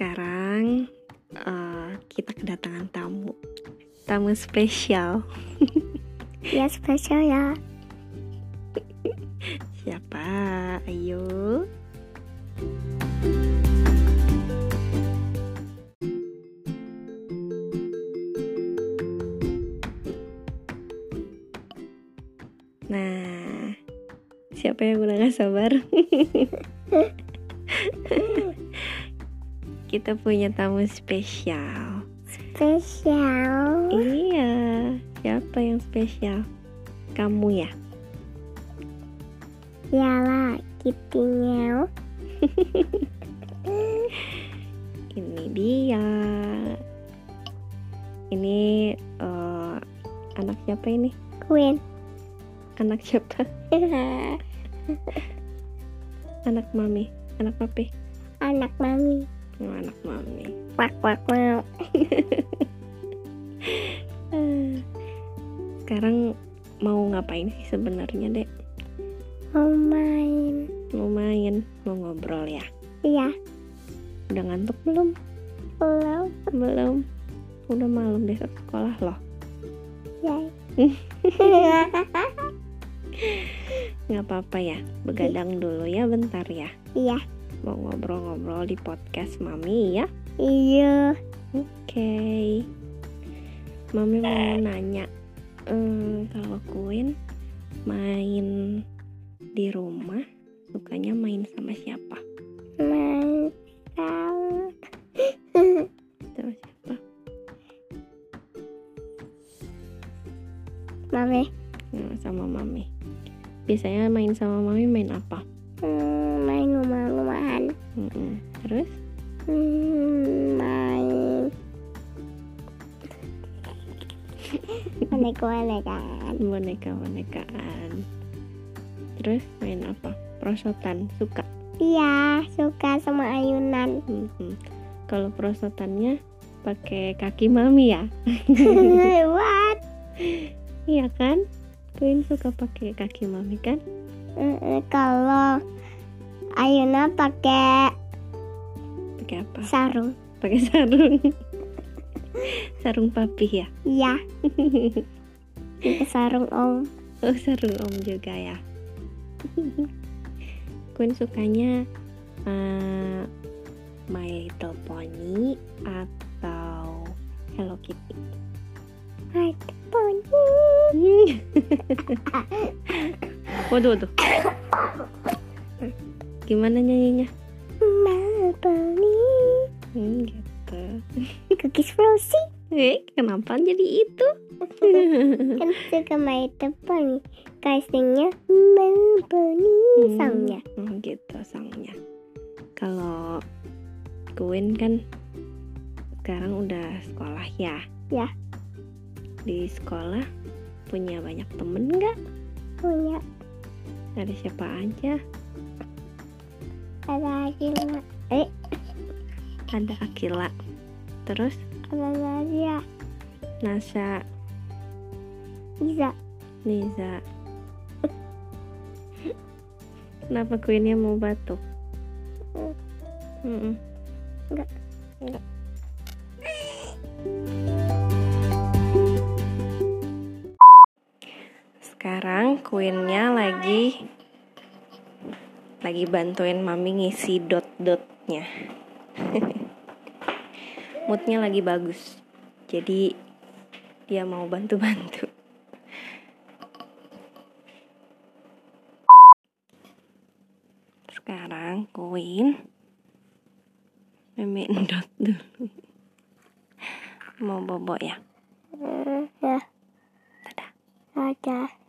sekarang uh, kita kedatangan tamu, tamu spesial. ya spesial ya. Siapa? Ayo. Nah, siapa yang udah gak sabar? Kita punya tamu spesial. Spesial. Iya, siapa yang spesial? Kamu ya? Ya lah, kitinya. Ini dia. Ini eh, anak siapa ini? Queen. Anak siapa? Anak mami. Anak papi. Anak mami. Oh, anak mami. Wak wak wak. Sekarang mau ngapain sih sebenarnya, Dek? Mau main. Mau main, mau ngobrol ya? Iya. Udah ngantuk belum? Belum. Belum. Udah malam besok sekolah loh. Ya. Nggak apa-apa ya, begadang dulu ya bentar ya. Iya. Mau ngobrol-ngobrol di podcast Mami ya. Iya. Oke. Mami mau nanya, eh, kalau Queen main di rumah sukanya main sama siapa? Main sama. Sama siapa? Mami. Nah, sama Mami. Biasanya main sama Mami main apa? Hmm, main rumah-rumahan. Mm-mm. Terus? Hmm, main. Boneka-bonekaan. Boneka-bonekaan. Terus main apa? Prosotan suka. Iya, suka sama ayunan. Mm-mm. Kalau prosotannya pakai kaki Mami ya? What? Iya kan? Queen suka pakai kaki Mami kan? Kalau ayunan pakai Pakai apa? sarung. Pakai sarung. sarung papi ya? Iya. Sarung om. Oh, sarung om juga ya. Queen sukanya eh, My Little Pony atau Hello Kitty? Hai, poni. waduh, waduh. Gimana nyanyinya? Poni. Hmm, gitu. Cookies Frozy. Eh, kenapa jadi itu? Kan suka My Little Pony. Castingnya Pony Hmm, songnya. hmm, gitu songnya. Kalau Queen kan sekarang udah sekolah ya? Ya. Di sekolah punya banyak temen nggak? Punya Ada siapa aja? ada Akila. Eh, Ada Akila. Terus ada Nadia. Nasa, Bisa. Niza. Kenapa Queennya mau batuk? Mm-mm. Enggak. Enggak. Sekarang Queennya lagi lagi bantuin mami ngisi dot-dotnya. Moodnya lagi bagus. Jadi dia mau bantu-bantu. Sekarang Queen Mimi dot dulu. Mau bobo ya? Ya, Dadah. ada.